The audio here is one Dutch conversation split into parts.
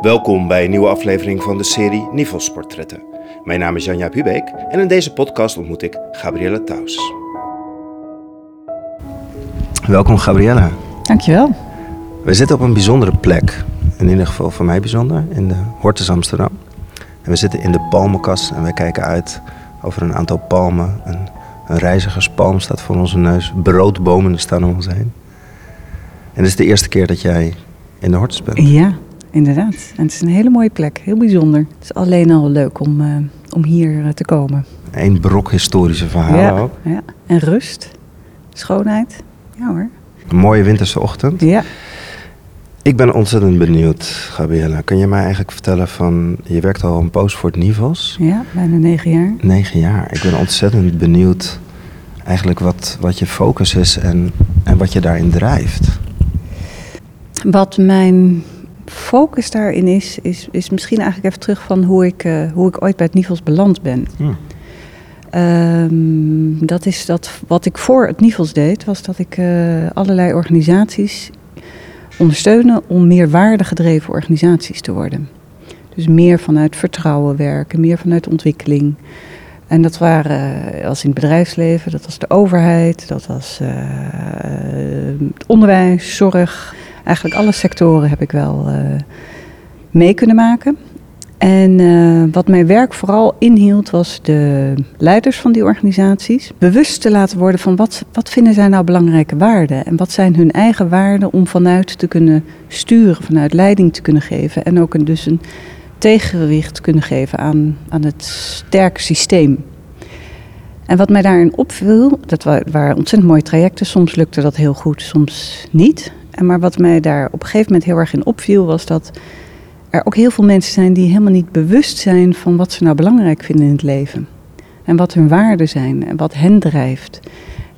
Welkom bij een nieuwe aflevering van de serie Niveausportretten. Mijn naam is Janja Pubeek en in deze podcast ontmoet ik Gabrielle Taus. Welkom Gabriella. Dankjewel. We zitten op een bijzondere plek. In ieder geval voor mij bijzonder, in de Hortus Amsterdam. En we zitten in de palmenkast en wij kijken uit over een aantal palmen. Een, een reizigerspalm staat voor onze neus. Broodbomen staan om ons heen. En het is de eerste keer dat jij in de Hortus bent. Ja, inderdaad. En het is een hele mooie plek, heel bijzonder. Het is alleen al leuk om, uh, om hier uh, te komen. Eén brok historische verhalen ja, ook. Ja, en rust, schoonheid. Ja hoor. Een mooie winterse ochtend. Ja. Ik ben ontzettend benieuwd, Gabriella. Kun je mij eigenlijk vertellen van... Je werkt al een poos voor het Nivels. Ja, bijna negen jaar. Negen jaar. Ik ben ontzettend benieuwd eigenlijk wat, wat je focus is en, en wat je daarin drijft. Wat mijn focus daarin is, is, is misschien eigenlijk even terug van hoe ik, uh, hoe ik ooit bij het Nivels beland ben. Hm. Um, dat is dat wat ik voor het Nivels deed, was dat ik uh, allerlei organisaties ondersteunen om meer waardegedreven organisaties te worden. Dus meer vanuit vertrouwen werken, meer vanuit ontwikkeling. En dat waren, uh, als in het bedrijfsleven, dat was de overheid, dat was uh, het onderwijs, zorg. Eigenlijk alle sectoren heb ik wel uh, mee kunnen maken. En uh, wat mijn werk vooral inhield, was de leiders van die organisaties bewust te laten worden van wat, wat vinden zij nou belangrijke waarden en wat zijn hun eigen waarden om vanuit te kunnen sturen, vanuit leiding te kunnen geven en ook een, dus een tegengewicht te kunnen geven aan, aan het sterke systeem. En wat mij daarin opviel, dat waren ontzettend mooie trajecten, soms lukte dat heel goed, soms niet. Maar wat mij daar op een gegeven moment heel erg in opviel, was dat er ook heel veel mensen zijn die helemaal niet bewust zijn van wat ze nou belangrijk vinden in het leven. En wat hun waarden zijn en wat hen drijft.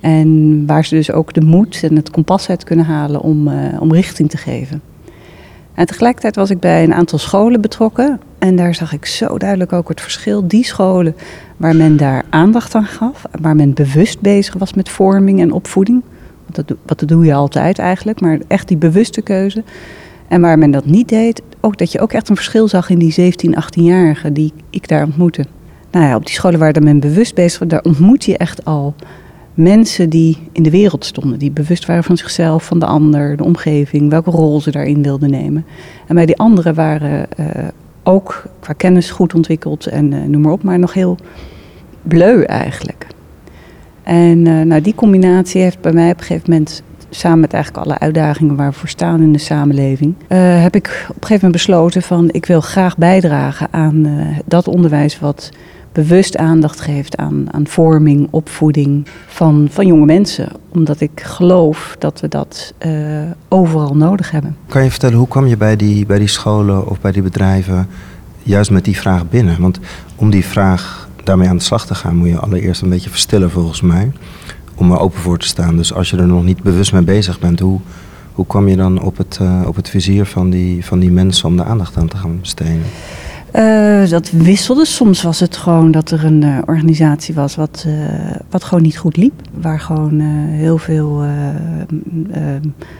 En waar ze dus ook de moed en het kompas uit kunnen halen om, uh, om richting te geven. En tegelijkertijd was ik bij een aantal scholen betrokken. En daar zag ik zo duidelijk ook het verschil. Die scholen waar men daar aandacht aan gaf. Waar men bewust bezig was met vorming en opvoeding. Dat, wat dat doe je altijd eigenlijk. Maar echt die bewuste keuze. En waar men dat niet deed, ook dat je ook echt een verschil zag in die 17, 18-jarigen die ik daar ontmoette. Nou ja, op die scholen waar men bewust bezig was, daar ontmoet je echt al mensen die in de wereld stonden. Die bewust waren van zichzelf, van de ander, de omgeving, welke rol ze daarin wilden nemen. En bij die anderen waren uh, ook qua kennis goed ontwikkeld en uh, noem maar op, maar nog heel bleu eigenlijk. En uh, nou, die combinatie heeft bij mij op een gegeven moment samen met eigenlijk alle uitdagingen waar we voor staan in de samenleving, uh, heb ik op een gegeven moment besloten van ik wil graag bijdragen aan uh, dat onderwijs wat bewust aandacht geeft aan, aan vorming, opvoeding van, van jonge mensen. Omdat ik geloof dat we dat overal nodig hebben. Kan je vertellen, hoe kwam je bij die, bij die scholen of bij die bedrijven juist met die vraag binnen? Want om die vraag daarmee aan de slag te gaan, moet je allereerst een beetje verstillen volgens mij om er open voor te staan. Dus als je er nog niet bewust mee bezig bent, hoe, hoe kwam je dan op het, uh, op het vizier van die, van die mensen om de aandacht aan te gaan besteden? Uh, dat wisselde. Soms was het gewoon dat er een uh, organisatie was wat, wat gewoon niet goed liep. Waar gewoon heel veel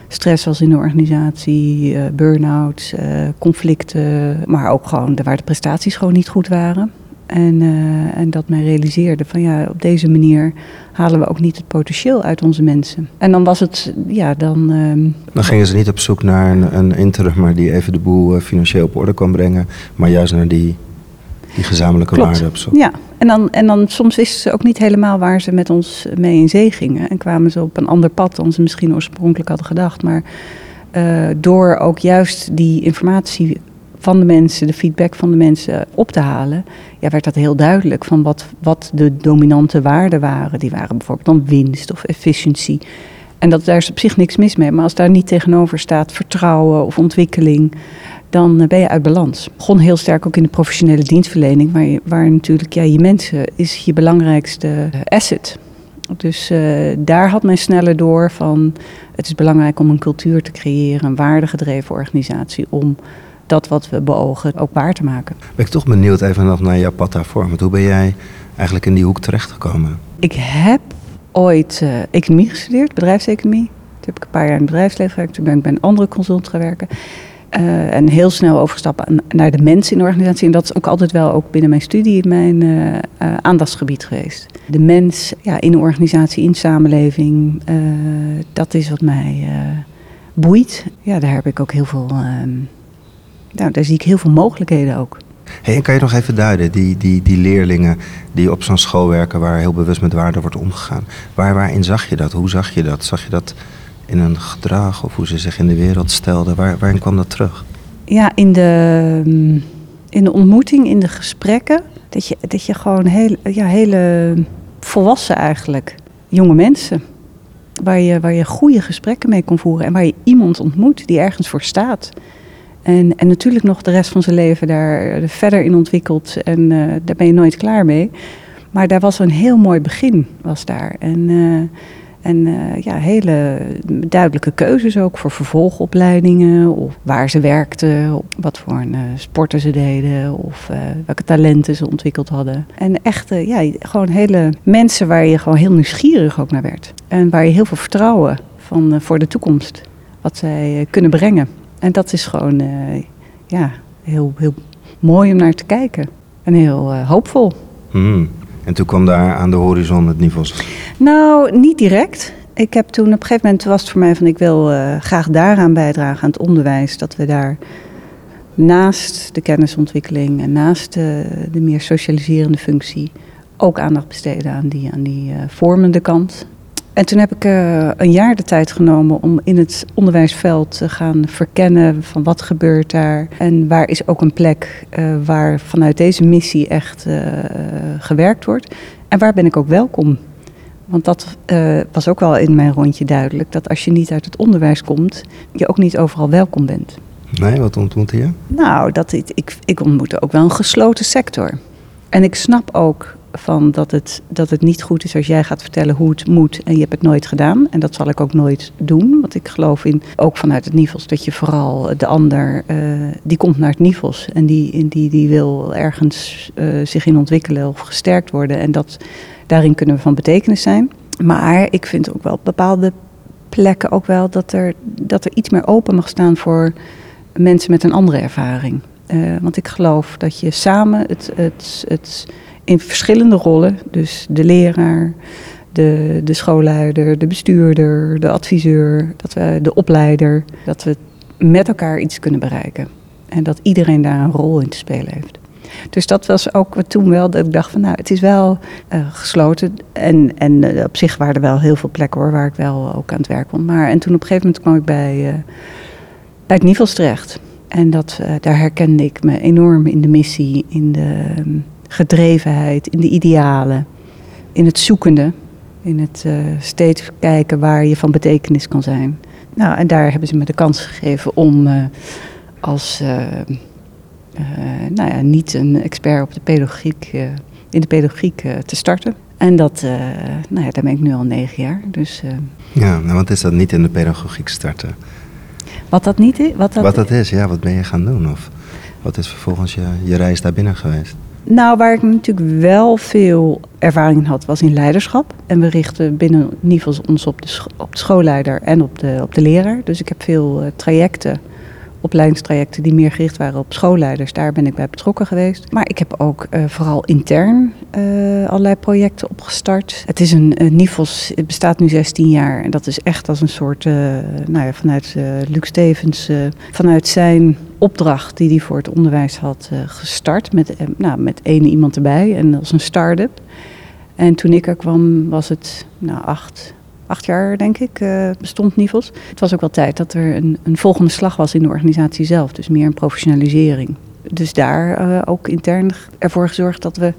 stress was in de organisatie, burn-outs, conflicten. Maar ook gewoon waar de prestaties gewoon niet goed waren. En, uh, en dat men realiseerde van ja, op deze manier halen we ook niet het potentieel uit onze mensen. En dan was het, ja, dan... Uh, dan gingen ze niet op zoek naar een, een interim, maar die even de boel uh, financieel op orde kan brengen, maar juist naar die, die gezamenlijke Klopt. waarden op zoek. Ja, en dan, en dan soms wisten ze ook niet helemaal waar ze met ons mee in zee gingen. En kwamen ze op een ander pad dan ze misschien oorspronkelijk hadden gedacht. Maar uh, door ook juist die informatie van de mensen, de feedback van de mensen op te halen, ja, werd dat heel duidelijk van wat, wat de dominante waarden waren. Die waren bijvoorbeeld dan winst of efficiëntie. En dat, daar is op zich niks mis mee. Maar als daar niet tegenover staat vertrouwen of ontwikkeling, dan ben je uit balans. Begon heel sterk ook in de professionele dienstverlening, waar, waar natuurlijk ja, je mensen is je belangrijkste asset. Dus uh, daar had men sneller door van het is belangrijk om een cultuur te creëren, een waardegedreven organisatie, om dat wat we beogen ook waar te maken. Ben ik toch benieuwd even nog naar jouw pad daarvoor. Want hoe ben jij eigenlijk in die hoek terechtgekomen? Ik heb ooit uh, economie gestudeerd, bedrijfseconomie. Toen heb ik een paar jaar in het bedrijfsleven gewerkt. Toen ben ik bij een andere consult gaan werken. Uh, en heel snel overstappen naar de mensen in de organisatie. En dat is ook altijd wel ook binnen mijn studie mijn uh, uh, aandachtsgebied geweest. De mens ja, in de organisatie, in de samenleving, dat is wat mij boeit. Ja, daar heb ik ook heel veel. Nou, daar zie ik heel veel mogelijkheden ook. Hey, en kan je nog even duiden, die, die, die leerlingen die op zo'n school werken waar heel bewust met waarde wordt omgegaan. Waar, waarin zag je dat? Hoe zag je dat? Zag je dat in een gedrag of hoe ze zich in de wereld stelden? Waar, waarin kwam dat terug? Ja, in de, in de ontmoeting, in de gesprekken. Dat je, dat je gewoon heel, ja, hele volwassen eigenlijk, jonge mensen. Waar je, waar je goede gesprekken mee kon voeren. En waar je iemand ontmoet die ergens voor staat. En, en natuurlijk nog de rest van zijn leven daar verder in ontwikkeld. En uh, daar ben je nooit klaar mee. Maar daar was een heel mooi begin, was daar. En, uh, en ja, hele duidelijke keuzes ook voor vervolgopleidingen. Of waar ze werkten, wat voor een, sporten ze deden. Of welke talenten ze ontwikkeld hadden. En echt, ja, gewoon hele mensen waar je gewoon heel nieuwsgierig ook naar werd. En waar je heel veel vertrouwen van voor de toekomst. Wat zij kunnen brengen. En dat is gewoon uh, ja, heel, heel mooi om naar te kijken. En heel uh, hoopvol. Hmm. En toen kwam daar aan de horizon het Nivels? Nou, niet direct. Ik heb toen op een gegeven moment was het voor mij van ik wil uh, graag daaraan bijdragen aan het onderwijs. Dat we daar naast de kennisontwikkeling en naast de, de meer socialiserende functie ook aandacht besteden aan die, aan die vormende kant. En toen heb ik uh, een jaar de tijd genomen om in het onderwijsveld te gaan verkennen van wat gebeurt daar. En waar is ook een plek uh, waar vanuit deze missie echt uh, gewerkt wordt. En waar ben ik ook welkom. Want dat was ook wel in mijn rondje duidelijk. Dat als je niet uit het onderwijs komt, je ook niet overal welkom bent. Nee, wat ontmoette je? Nou, dat ik, ik, ik ontmoette ook wel een gesloten sector. En ik snap ook van dat het, dat het niet goed is als jij gaat vertellen hoe het moet en je hebt het nooit gedaan. En dat zal ik ook nooit doen, want ik geloof in, ook vanuit het Nivels, dat je vooral de ander, uh, die komt naar het Nivels en die, die, die wil ergens uh, zich in ontwikkelen of gesterkt worden. En dat, daarin kunnen we van betekenis zijn. Maar ik vind ook wel op bepaalde plekken ook wel dat er, dat er iets meer open mag staan voor mensen met een andere ervaring. Uh, want ik geloof dat je samen het, het, het in verschillende rollen. Dus de leraar, de, de schoolleider, de bestuurder, de adviseur, dat we, de opleider. Dat we met elkaar iets kunnen bereiken. En dat iedereen daar een rol in te spelen heeft. Dus dat was ook toen wel dat ik dacht van nou, het is wel uh, gesloten. En, en uh, op zich waren er wel heel veel plekken hoor, waar ik wel ook aan het werk kon. Maar en toen op een gegeven moment kwam ik bij, uh, bij het Nivels. En dat, daar herkende ik me enorm in de missie, in de gedrevenheid, in de idealen, in het zoekende, in het uh, steeds kijken waar je van betekenis kan zijn. Nou, en daar hebben ze me de kans gegeven om uh, als, uh, nou ja, niet een expert op de pedagogiek, in de pedagogiek te starten. En dat, nou ja, daar ben ik nu al negen jaar. Dus, ja, nou wat is dat niet in de pedagogiek starten? Wat dat niet is? Wat dat, wat dat is, ja, wat ben je gaan doen? Of wat is vervolgens je, je reis daar binnen geweest? Nou, waar ik natuurlijk wel veel ervaring in had, was in leiderschap. En we richten binnen Nivels ons op de, op de schoolleider en op de, op de leraar. Dus ik heb veel uh, trajecten, opleidingstrajecten die meer gericht waren op schoolleiders. Daar ben ik bij betrokken geweest. Maar ik heb ook uh, vooral intern uh, allerlei projecten opgestart. Het is een Nivels, het bestaat nu 16 jaar. En dat is echt als een soort, nou ja, vanuit Luc Stevens, vanuit zijn opdracht die hij voor het onderwijs had uh, gestart. Met, uh, nou, met één iemand erbij en als een start-up. En toen ik er kwam was het nou, acht, acht jaar, denk ik, uh, bestond Nivels. Het was ook wel tijd dat er een, een volgende slag was in de organisatie zelf. Dus meer een professionalisering. Dus daar ook intern ervoor gezorgd dat we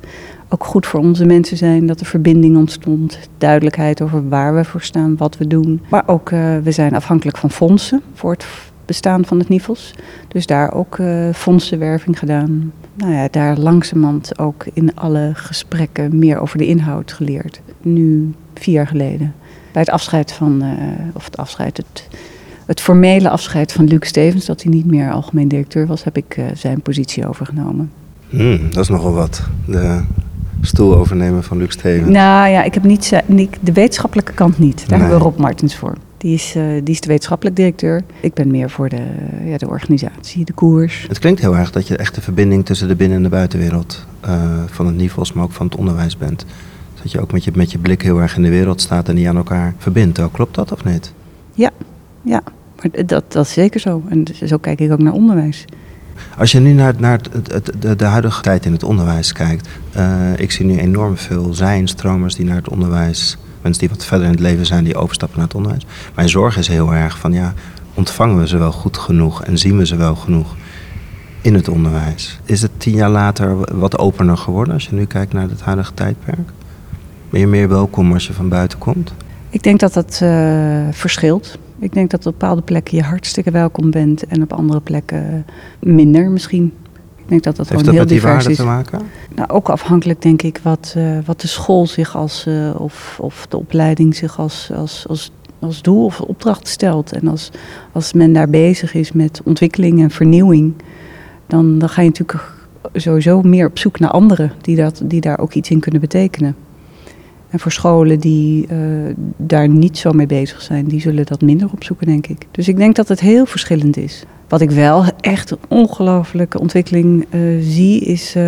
ook goed voor onze mensen zijn. Dat er verbinding ontstond. Duidelijkheid over waar we voor staan, wat we doen. Maar ook, we zijn afhankelijk van fondsen voor het bestaan van het Nivels. Dus daar ook fondsenwerving gedaan. Nou ja, daar langzamerhand ook in alle gesprekken meer over de inhoud geleerd. Nu vier jaar geleden. Bij het afscheid van, uh, of het afscheid, het, het formele afscheid van Luc Stevens, dat hij niet meer algemeen directeur was, heb ik uh, zijn positie overgenomen. Hmm, dat is nogal wat. De stoel overnemen van Luc Stevens. Nou ja, ik heb niet de wetenschappelijke kant niet. Daar nee. hebben we Rob Martens voor Die is, uh, die is de wetenschappelijk directeur. Ik ben meer voor de, ja, de organisatie, de koers. Het klinkt heel erg dat je echt de verbinding tussen de binnen- en de buitenwereld uh, van het NIVOS, maar ook van het onderwijs bent. Dat je ook met je, met je blik heel erg in de wereld staat en die aan elkaar verbindt. Klopt dat of niet? Ja, ja. Maar dat, dat is zeker zo. En zo kijk ik ook naar onderwijs. Als je nu naar, naar het, het, de, de, huidige tijd in het onderwijs kijkt. Uh, ik zie nu enorm veel zijnstromers die naar het onderwijs. Mensen die wat verder in het leven zijn, die overstappen naar het onderwijs. Mijn zorg is heel erg van ja, ontvangen we ze wel goed genoeg en zien we ze wel genoeg in het onderwijs? Is het tien jaar later wat opener geworden als je nu kijkt naar het huidige tijdperk? Ben je meer welkom als je van buiten komt? Ik denk dat dat uh, verschilt. Ik denk dat op bepaalde plekken je hartstikke welkom bent en op andere plekken minder misschien. Ik denk dat dat Heeft gewoon dat heel divers is. te maken? Nou, ook afhankelijk denk ik wat, uh, wat de school zich als, uh, of, of de opleiding zich als, als, als, als doel of opdracht stelt. En als, als men daar bezig is met ontwikkeling en vernieuwing, dan, dan ga je natuurlijk sowieso meer op zoek naar anderen die, dat, die daar ook iets in kunnen betekenen. En voor scholen die uh, daar niet zo mee bezig zijn, die zullen dat minder opzoeken, denk ik. Dus ik denk dat het heel verschillend is. Wat ik wel echt een ongelofelijke ontwikkeling uh, zie, is uh,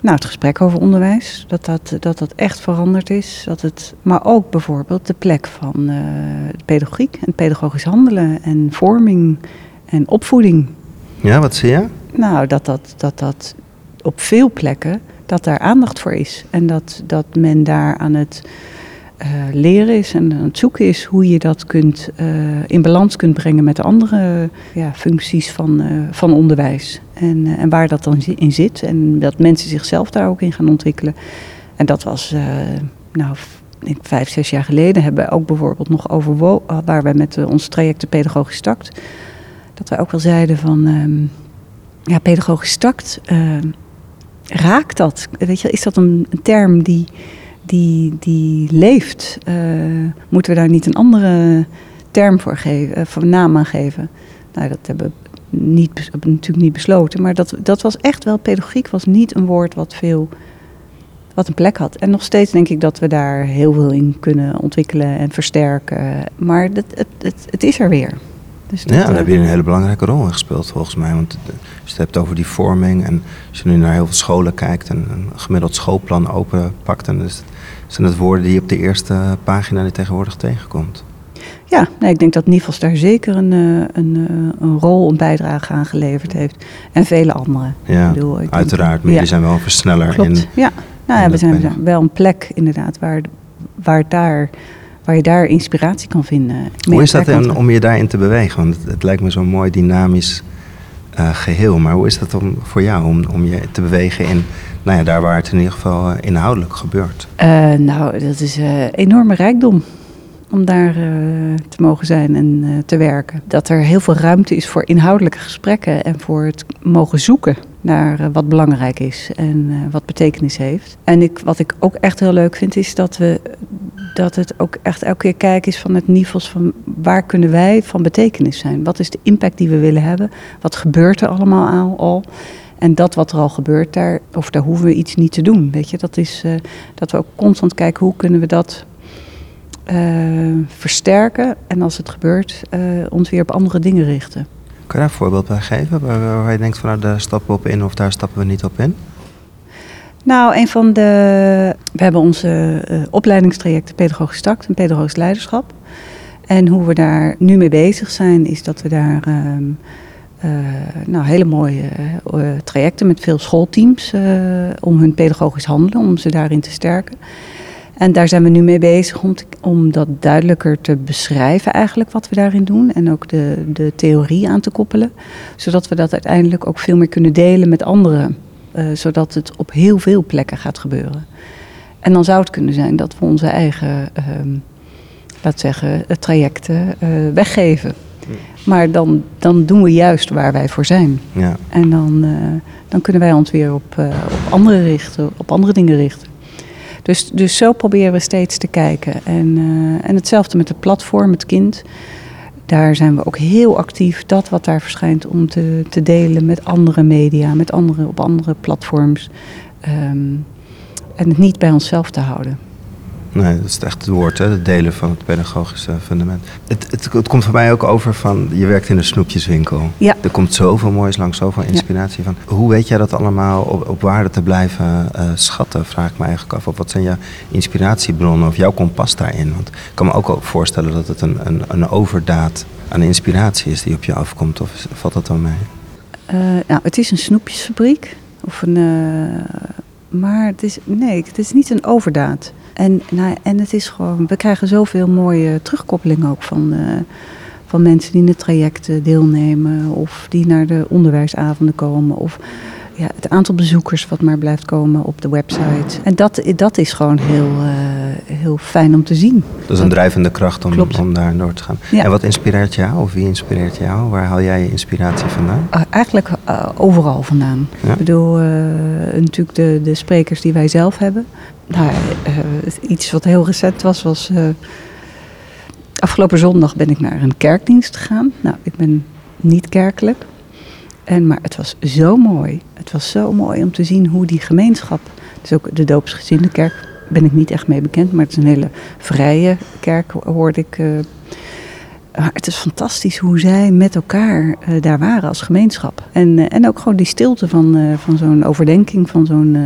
nou, het gesprek over onderwijs. Dat dat, dat dat echt veranderd is. Dat het, maar ook bijvoorbeeld de plek van de pedagogiek en pedagogisch handelen en vorming en opvoeding. Ja, wat zie je? Nou, dat dat, dat, dat op veel plekken dat daar aandacht voor is. En dat, dat men daar aan het uh, leren is en aan het zoeken is hoe je dat kunt, uh, in balans kunt brengen met de andere ja, functies van, uh, van onderwijs. En, en waar dat dan in zit. En dat mensen zichzelf daar ook in gaan ontwikkelen. En dat was, nou, vijf, zes jaar geleden hebben we ook bijvoorbeeld nog overwogen, waar we met ons traject de pedagogisch takt, dat wij ook wel zeiden van, um, ja, pedagogisch takt raakt dat? Weet je, is dat een, term die, die, die leeft? Uh, moeten we daar niet een andere term voor geven, uh, voor naam aan geven? Nou, dat hebben we niet, natuurlijk niet besloten. Maar dat, dat was echt wel, pedagogiek was niet een woord wat veel, wat een plek had. En nog steeds denk ik dat we daar heel veel in kunnen ontwikkelen en versterken. Maar het, het, het is er weer. Dus ja, daar heb je een hele belangrijke rol in gespeeld volgens mij. Want als je het hebt over die vorming en als je nu naar heel veel scholen kijkt en een gemiddeld schoolplan openpakt, dan is zijn het woorden die je op de eerste pagina die tegenwoordig tegenkomt. Ja, nee, ik denk dat Nivels daar zeker een, een, een rol, een bijdrage aan geleverd heeft. En vele anderen. Ja, ik bedoel, ik uiteraard. Maar jullie zijn wel een versneller Klopt. in. Ja, nou ja, we zijn wel een plek inderdaad waar, waar daar waar je daar inspiratie kan vinden. Hoe is dat dan om je daarin te bewegen? Want het, het lijkt me zo'n mooi dynamisch uh, geheel. Maar hoe is dat om, voor jou om, om je te bewegen in nou ja, daar waar het in ieder geval uh, inhoudelijk gebeurt? Uh, nou, dat is een enorme rijkdom om daar te mogen zijn en te werken. Dat er heel veel ruimte is voor inhoudelijke gesprekken en voor het mogen zoeken naar wat belangrijk is en wat betekenis heeft. En ik, wat ik ook echt heel leuk vind, is dat we dat het ook echt elke keer kijken is van het niveau van waar kunnen wij van betekenis zijn? Wat is de impact die we willen hebben? Wat gebeurt er allemaal al? En dat wat er al gebeurt, daar, of daar hoeven we iets niet te doen. Weet je, dat is uh, dat we ook constant kijken hoe kunnen we dat uh, versterken. En als het gebeurt, uh, ons weer op andere dingen richten. Kan je daar een voorbeeld bij geven? Waar, waar je denkt van nou, daar stappen we op in of daar stappen we niet op in? Nou, een van de. We hebben onze uh, opleidingstrajecten Pedagogisch Takt en Pedagogisch Leiderschap. En hoe we daar nu mee bezig zijn, is dat we daar uh, uh, nou, hele mooie trajecten met veel schoolteams om hun pedagogisch handelen, om ze daarin te sterken. En daar zijn we nu mee bezig om, om dat duidelijker te beschrijven, eigenlijk wat we daarin doen. En ook de, de theorie aan te koppelen. Zodat we dat uiteindelijk ook veel meer kunnen delen met anderen. Uh, zodat het op heel veel plekken gaat gebeuren. En dan zou het kunnen zijn dat we onze eigen, uh, laat zeggen, trajecten uh, weggeven. Ja. Maar dan, dan doen we juist waar wij voor zijn. Ja. En dan, dan kunnen wij ons weer op, op andere richten, op andere dingen richten. Dus, dus zo proberen we steeds te kijken. En, en hetzelfde met het platform, het kind daar zijn we ook heel actief, dat wat daar verschijnt, om te, te delen met andere media, met andere, op andere platforms. Um, en het niet bij onszelf te houden. Nee, dat is echt het woord, hè? het delen van het pedagogische fundament. Het, het, het komt voor mij ook over van, je werkt in een snoepjeswinkel. Ja. Er komt zoveel moois langs, zoveel inspiratie van. Hoe weet jij dat allemaal op, op waarde te blijven eh, schatten, vraag ik me eigenlijk af. Of wat zijn jouw inspiratiebronnen of jouw kompas daarin? Want ik kan me ook voorstellen dat het een, een, een overdaad aan inspiratie is die op je afkomt. Of valt dat dan mee? Uh, nou, het is een snoepjesfabriek. Of een, uh, maar het is, nee, het is niet een overdaad. En, nou, en het is gewoon, we krijgen zoveel mooie terugkoppeling ook van, uh, van mensen die in het traject deelnemen. Of die naar de onderwijsavonden komen. Of ja, het aantal bezoekers wat maar blijft komen op de website. En dat, dat is gewoon heel, uh, heel fijn om te zien. Dat is een drijvende kracht om, om daar door te gaan. Ja. En wat inspireert jou of wie inspireert jou? Waar haal jij je inspiratie vandaan? Uh, eigenlijk uh, overal vandaan. Ja? Ik bedoel, natuurlijk de, de sprekers die wij zelf hebben. Nou, iets wat heel recent was, was... afgelopen zondag ben ik naar een kerkdienst gegaan. Nou, ik ben niet kerkelijk. En, maar het was zo mooi. Het was zo mooi om te zien hoe die gemeenschap. Dus ook de doopsgezinde kerk ben ik niet echt mee bekend, maar het is een hele vrije kerk, hoorde ik. Uh, maar het is fantastisch hoe zij met elkaar uh, daar waren als gemeenschap. En, uh, en ook gewoon die stilte van, van zo'n overdenking van zo'n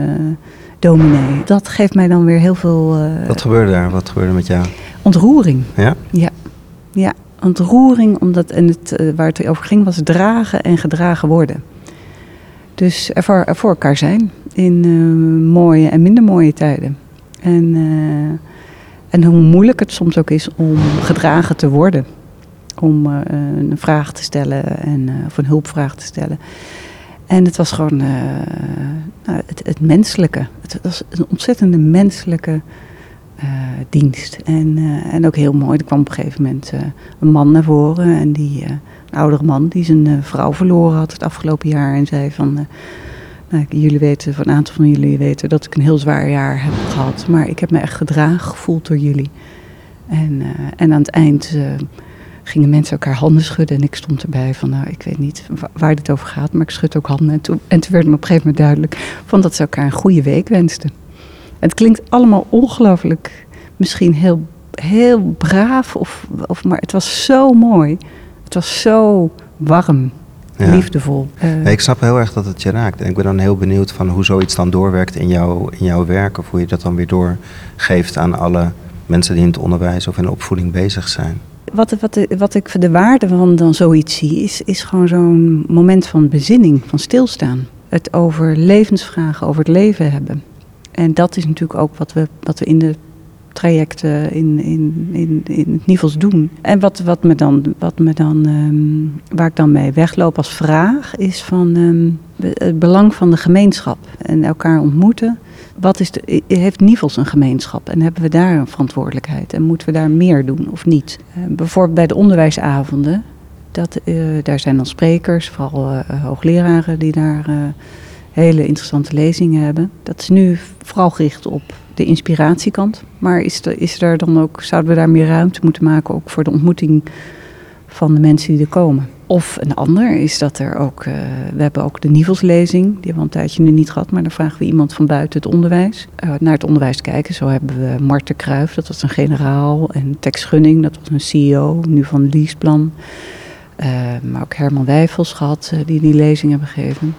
dominee. Dat geeft mij dan weer heel veel. Wat gebeurde daar? Wat gebeurde met jou? Ontroering. Ja? Ja. Ja, ontroering, omdat, en het, uh, waar het over ging was dragen en gedragen worden. Dus er voor, elkaar zijn in uh, mooie en minder mooie tijden. En, uh, en hoe moeilijk het soms ook is om gedragen te worden. Om een vraag te stellen en, of een hulpvraag te stellen. En het was gewoon nou, het, het, menselijke. Het was een ontzettende menselijke dienst. En, uh, en ook heel mooi, er kwam op een gegeven moment uh, een man naar voren. En die, een oudere man die zijn vrouw verloren had het afgelopen jaar. En zei van, nou, jullie weten, van een aantal van jullie weten dat ik een heel zwaar jaar heb gehad. Maar ik heb me echt gedragen gevoeld door jullie. En, en aan het eind gingen mensen elkaar handen schudden. En ik stond erbij van, nou, ik weet niet waar, waar dit over gaat. Maar ik schud ook handen. En toen, en toen werd me op een gegeven moment duidelijk van dat ze elkaar een goede week wensten. Het klinkt allemaal ongelooflijk, misschien heel, heel braaf, of, of, maar het was zo mooi. Het was zo warm, ja. liefdevol. Uh, ik snap heel erg dat het je raakt. En ik ben dan heel benieuwd van hoe zoiets dan doorwerkt in, jou, in jouw werk. Of hoe je dat dan weer doorgeeft aan alle mensen die in het onderwijs of in de opvoeding bezig zijn. Wat, wat, wat ik de waarde van dan zoiets zie, is, is gewoon zo'n moment van bezinning, van stilstaan. Het over levensvragen, over het leven hebben. En dat is natuurlijk ook wat we, wat we in de trajecten in, in, in, in het Nivels doen. En wat, wat me dan, wat me dan um, waar ik dan mee wegloop als vraag, is van um, het belang van de gemeenschap en elkaar ontmoeten. Wat is heeft Nivels een gemeenschap en hebben we daar een verantwoordelijkheid? En moeten we daar meer doen of niet? Uh, bijvoorbeeld bij de onderwijsavonden, dat, uh, daar zijn dan sprekers, vooral uh, hoogleraren die daar hele interessante lezingen hebben. Dat is nu vooral gericht op de inspiratiekant. Maar is, er, is er dan ook, zouden we daar meer ruimte moeten maken ook voor de ontmoeting van de mensen die er komen? Of een ander is dat er ook, uh, we hebben ook de Nivelslezing, die hebben we een tijdje nu niet gehad, maar dan vragen we iemand van buiten het onderwijs uh, naar het onderwijs kijken. Zo hebben we Marten Kruijf, dat was een generaal, en Tex Gunning, dat was een CEO, nu van Leaseplan. Uh, maar ook Herman Wijfels gehad, die die lezing hebben gegeven.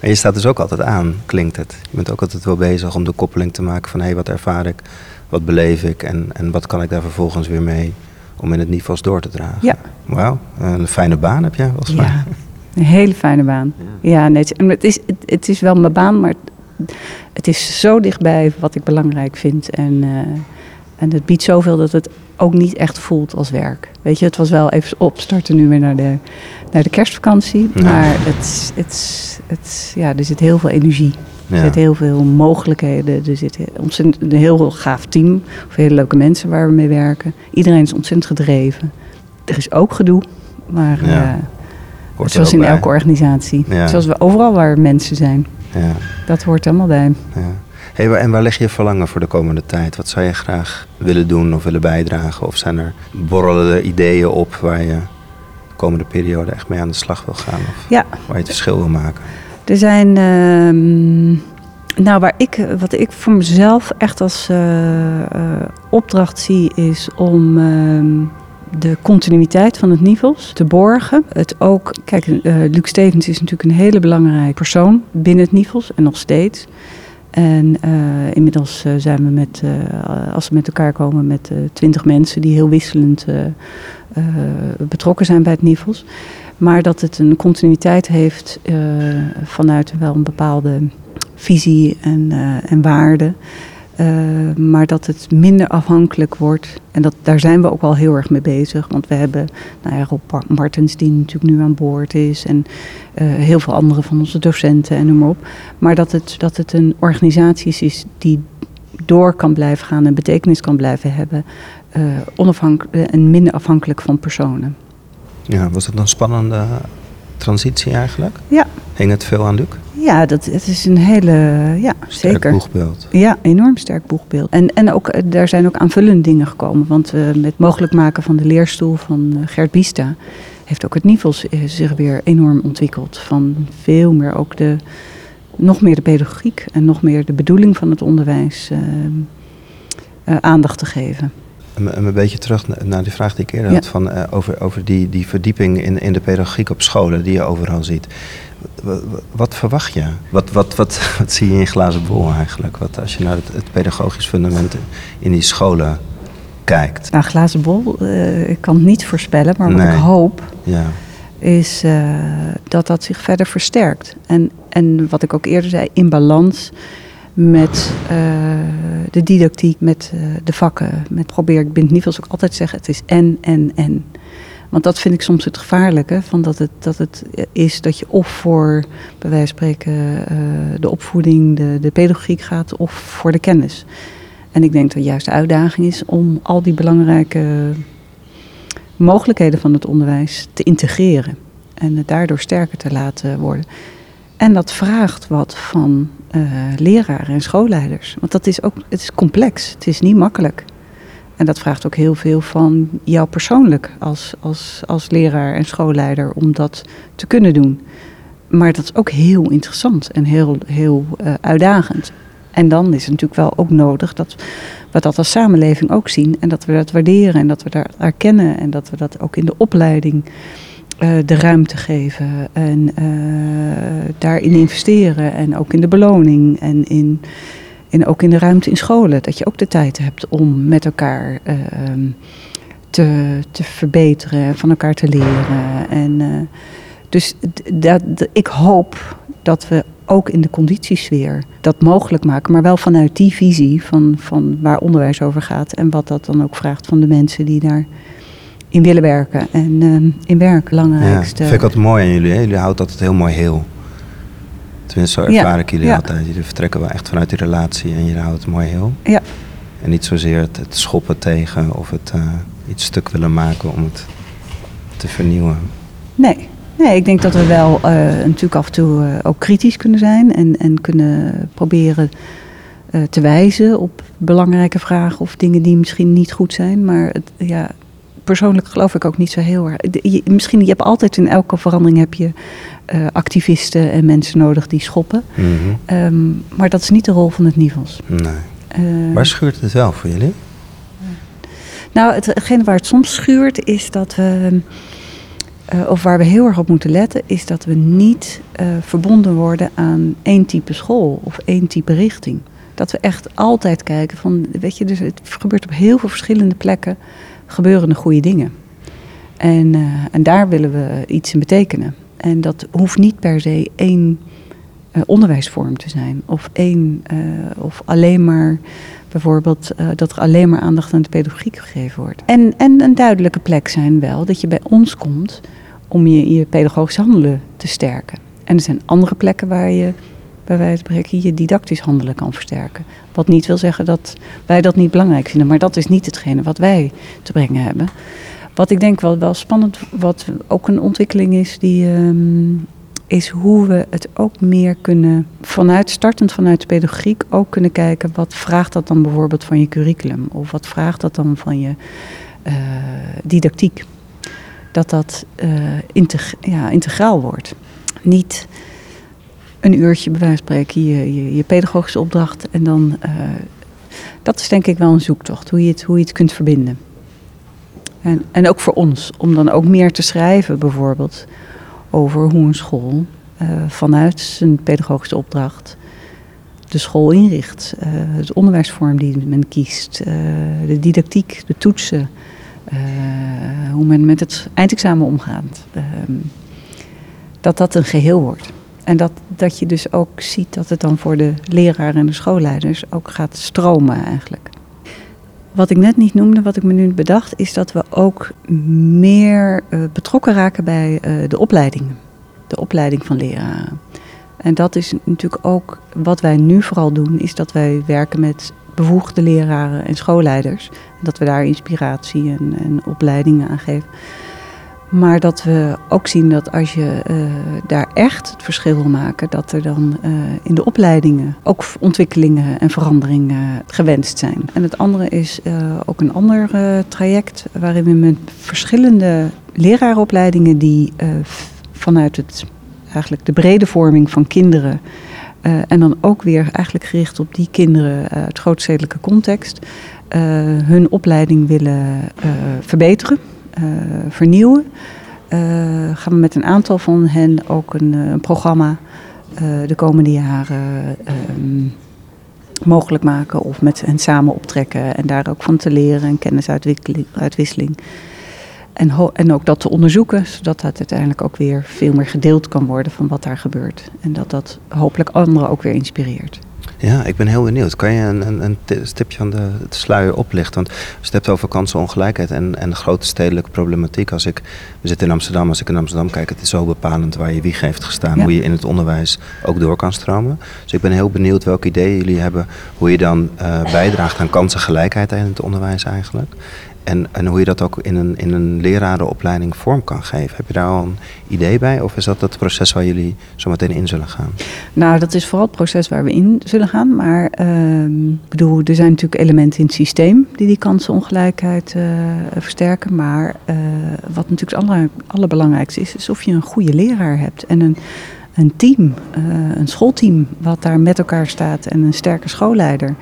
En je staat dus ook altijd aan, klinkt het. Je bent ook altijd wel bezig om de koppeling te maken van hé, hey, wat ervaar ik, wat beleef ik en, en wat kan ik daar vervolgens weer mee om in het niveau door te dragen. Ja. Wauw, een fijne baan heb jij volgens ja. mij. Een hele fijne baan. Ja, ja nee, het, is, het, het, is wel mijn baan, maar het, het, is zo dichtbij wat ik belangrijk vind. En, uh, en het biedt zoveel dat het ook niet echt voelt als werk. Weet je, het was wel even opstarten nu weer naar de, naar de kerstvakantie. Ja. Maar het, het, het, ja, er zit heel veel energie. Er ja. zitten heel veel mogelijkheden. Er zit ontzettend, een heel gaaf team. Of hele leuke mensen waar we mee werken. Iedereen is ontzettend gedreven. Er is ook gedoe. Maar ja. uh, zoals in bij. elke organisatie. Zoals we overal waar mensen zijn. Ja. Dat hoort allemaal bij. Ja. Hey, en waar leg je verlangen voor de komende tijd? Wat zou je graag willen doen of willen bijdragen? Of zijn er borrelende ideeën op waar je de komende periode echt mee aan de slag wil gaan? Of ja. waar je het verschil wil maken? Er zijn uh, Nou, waar ik, wat ik voor mezelf echt als uh, uh, opdracht zie, is om uh, de continuïteit van het Nivels te borgen. Het ook, kijk, uh, Luc Stevens is natuurlijk een hele belangrijke persoon binnen het Nivels en nog steeds. En uh, inmiddels uh, zijn we met, uh, als we met elkaar komen, met twintig mensen die heel wisselend betrokken zijn bij het Nivels. Maar dat het een continuïteit heeft vanuit wel een bepaalde visie en, en waarde. Uh, maar dat het minder afhankelijk wordt. En dat, daar zijn we ook al heel erg mee bezig. Want we hebben nou ja, Rob Martens, die natuurlijk nu aan boord is. En uh, heel veel andere van onze docenten en noem maar op. Maar dat het, dat het een organisatie is die door kan blijven gaan en betekenis kan blijven hebben. Uh, onafhankelijk en minder afhankelijk van personen. Ja, was het een spannende transitie eigenlijk? Ja. Hing het veel aan Luc? Ja, dat, het is een hele, ja, sterk zeker. boegbeeld. Ja, enorm sterk boegbeeld. En, en ook, daar zijn ook aanvullende dingen gekomen. Want uh, met mogelijk maken van de leerstoel van uh, Gert Bista... heeft ook het Nivels zich weer enorm ontwikkeld. Van veel meer ook de, nog meer de pedagogiek... en nog meer de bedoeling van het onderwijs uh, aandacht te geven. Een, een beetje terug naar die vraag die ik eerder ja. had... Van, over, over die, die verdieping in, in de pedagogiek op scholen die je overal ziet... Wat, verwacht je? Wat, wat, wat, wat zie je in glazen bol eigenlijk? Wat, als je naar het, het pedagogisch fundament in die scholen kijkt. Nou, glazen bol, uh, ik kan het niet voorspellen, maar wat Nee. ik hoop Ja, is uh, dat dat zich verder versterkt. En, en wat ik ook eerder zei, in balans met uh, de didactiek, met de vakken. Met probeer ik binnen Nivels ook altijd zeggen, het is en, en, en. Want dat vind ik soms het gevaarlijke. Van dat, het, dat het is dat je of voor, bij wijze van spreken, uh, de opvoeding, de, de pedagogiek gaat, of voor de kennis. En ik denk dat juist de uitdaging is om al die belangrijke mogelijkheden van het onderwijs te integreren. En het daardoor sterker te laten worden. En dat vraagt wat van uh, leraren en schoolleiders. Want dat is ook, het is complex, het is niet makkelijk. En dat vraagt ook heel veel van jou persoonlijk als, als, als leraar en schoolleider om dat te kunnen doen. Maar dat is ook heel interessant en heel, heel uh, uitdagend. En dan is het natuurlijk wel ook nodig dat we dat als samenleving ook zien. En dat we dat waarderen en dat we dat erkennen. En dat we dat ook in de opleiding uh, de ruimte geven. En uh, daarin investeren. En ook in de beloning en in... En ook in de ruimte in scholen, dat je ook de tijd hebt om met elkaar uh, te, te verbeteren en van elkaar te leren. En, uh, dus dat, ik hoop dat we ook in de conditiesfeer dat mogelijk maken, maar wel vanuit die visie van, van waar onderwijs over gaat en wat dat dan ook vraagt van de mensen die daar in willen werken en uh, in werk belangrijkste. Ja, vind ik altijd mooi aan jullie. Hè? Jullie houden altijd heel mooi heel. Tenminste, zo ervaar ja, ik jullie ja. altijd. Jullie vertrekken wel echt vanuit die relatie en jullie houden het mooi heel. Ja. En niet zozeer het, het schoppen tegen of het uh, iets stuk willen maken om het te vernieuwen. Nee, nee ik denk dat we wel uh, natuurlijk af en toe uh, ook kritisch kunnen zijn en, en kunnen proberen te wijzen op belangrijke vragen of dingen die misschien niet goed zijn. Maar het, ja, persoonlijk geloof ik ook niet zo heel erg. Je, misschien, je hebt altijd in elke verandering heb je uh, activisten en mensen nodig die schoppen. Mm -hmm. um, maar dat is niet de rol van het Nivels. Nee. Uh, waar schuurt het wel voor jullie? Nou, hetgene waar het soms schuurt is dat we... Uh, of waar we heel erg op moeten letten, is dat we niet verbonden worden aan één type school of één type richting. Dat we echt altijd kijken van, weet je, dus het gebeurt op heel veel verschillende plekken gebeuren de goede dingen. En, uh, en daar willen we iets in betekenen. En dat hoeft niet per se één uh, onderwijsvorm te zijn. Of één, uh, of alleen maar bijvoorbeeld dat er alleen maar aandacht aan de pedagogiek gegeven wordt. En, en een duidelijke plek zijn wel dat je bij ons komt om je, je pedagogisch handelen te sterken. En er zijn andere plekken waar je bij wijze van spreken je didactisch handelen kan versterken. Wat niet wil zeggen dat wij dat niet belangrijk vinden, maar dat is niet hetgene wat wij te brengen hebben. Wat ik denk wel, wel spannend, wat ook een ontwikkeling is, die, um, is hoe we het ook meer kunnen, vanuit, startend vanuit de pedagogiek, ook kunnen kijken wat vraagt dat dan bijvoorbeeld van je curriculum of wat vraagt dat dan van je uh, didactiek. Dat dat integ ja, integraal wordt. Niet een uurtje bij wijze van spreken je, je, pedagogische opdracht. En dan, uh, dat is denk ik wel een zoektocht, hoe je hoe je het kunt verbinden. En, en ook voor ons, om dan ook meer te schrijven bijvoorbeeld over hoe een school uh, vanuit zijn pedagogische opdracht de school inricht. Uh, het onderwijsvorm die men kiest, de didactiek, de toetsen, hoe men met het eindexamen omgaat. Ehm, dat dat een geheel wordt. En dat, dat je dus ook ziet dat het dan voor de leraren en de schoolleiders ook gaat stromen eigenlijk. Wat ik net niet noemde, wat ik me nu bedacht, is dat we ook meer uh, betrokken raken bij uh, de opleidingen. De opleiding van leraren. En dat is natuurlijk ook wat wij nu vooral doen, is dat wij werken met bevoegde leraren en schoolleiders. Dat we daar inspiratie en, en opleidingen aan geven. Maar dat we ook zien dat als je uh, daar echt het verschil wil maken, dat er dan uh, in de opleidingen ook ontwikkelingen en veranderingen gewenst zijn. En het andere is uh, ook een ander traject waarin we met verschillende leraaropleidingen die vanuit het, eigenlijk de brede vorming van kinderen. en dan ook weer eigenlijk gericht op die kinderen uit grootstedelijke context. hun opleiding willen verbeteren. Uh, vernieuwen. Uh, gaan we met een aantal van hen ook een, uh, een programma de komende jaren mogelijk maken of met hen samen optrekken en daar ook van te leren en kennisuitwisseling. En, en ook dat te onderzoeken, zodat dat uiteindelijk ook weer veel meer gedeeld kan worden van wat daar gebeurt. En dat dat hopelijk anderen ook weer inspireert. Ja, ik ben heel benieuwd. Kan je een, een, een stipje van de, de sluier oplichten? Want als je het hebt over kansenongelijkheid en, en grote stedelijke problematiek. Als ik, we zitten in Amsterdam, als ik in Amsterdam kijk, het is zo bepalend waar je wieg heeft gestaan. Hoe je in het onderwijs ook door kan stromen. Dus ik ben heel benieuwd welke ideeën jullie hebben. Hoe je dan uh, bijdraagt aan kansengelijkheid in het onderwijs eigenlijk. En, en hoe je dat ook in een, in een lerarenopleiding vorm kan geven. Heb je daar al een idee bij? Of is dat het proces waar jullie zo meteen in zullen gaan? Nou, dat is vooral het proces waar we in zullen gaan. Maar uh, bedoel, er zijn natuurlijk elementen in het systeem die die kansenongelijkheid uh, versterken. Maar uh, wat natuurlijk het aller, allerbelangrijkste is, is of je een goede leraar hebt. En een, een team, uh, een schoolteam wat daar met elkaar staat en een sterke schoolleider.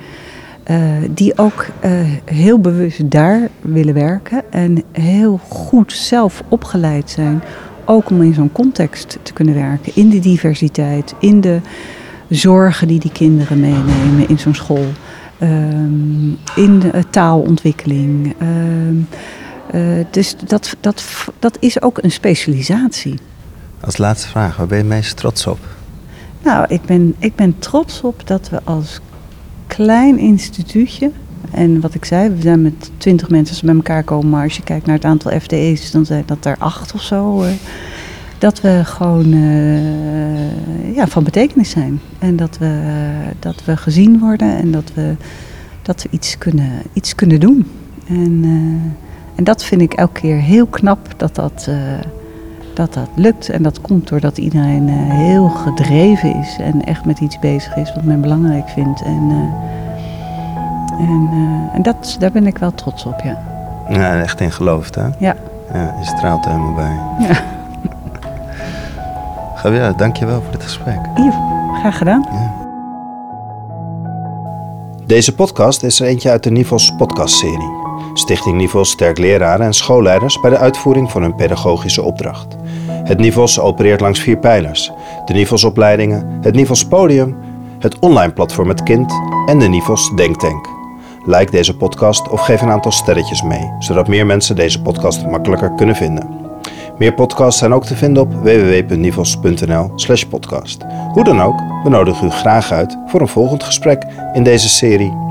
Uh, die ook uh, heel bewust daar willen werken en heel goed zelf opgeleid zijn. Ook om in zo'n context te kunnen werken. In de diversiteit, in de zorgen die die kinderen meenemen in zo'n school. Um, in de taalontwikkeling. Um, uh, dus dat, dat, dat is ook een specialisatie. Als laatste vraag, waar ben je meest trots op? Nou, ik ben, ik ben trots op dat we als klein instituutje. En wat ik zei, we zijn met twintig mensen bij elkaar komen. Maar als je kijkt naar het aantal FTE's, dan zijn dat er acht of zo. Uh, dat we gewoon uh, ja, van betekenis zijn. En dat we, dat we gezien worden en dat we, dat we iets, kunnen, iets kunnen doen. En, uh, en dat vind ik elke keer heel knap dat dat, dat dat lukt. En dat komt doordat iedereen uh, heel gedreven is en echt met iets bezig is wat men belangrijk vindt. En, uh, en, uh, en dat, daar ben ik wel trots op, ja. Ja, echt in geloofd, hè? Ja. Ja, je straalt er helemaal bij. Ja. Gabriela, dankjewel voor dit gesprek. Hier, graag gedaan. Ja. Deze podcast is er eentje uit de Nivels podcastserie. Stichting Nivels sterkt leraren en schoolleiders bij de uitvoering van hun pedagogische opdracht. Het Nivels opereert langs vier pijlers: de Nivelsopleidingen, het Nivels Podium, het online platform Het Kind en de Nivels Denktank. Like deze podcast of geef een aantal sterretjes mee, zodat meer mensen deze podcast makkelijker kunnen vinden. Meer podcasts zijn ook te vinden op www.nivels.nl/podcast. Hoe dan ook, we nodigen u graag uit voor een volgend gesprek in deze serie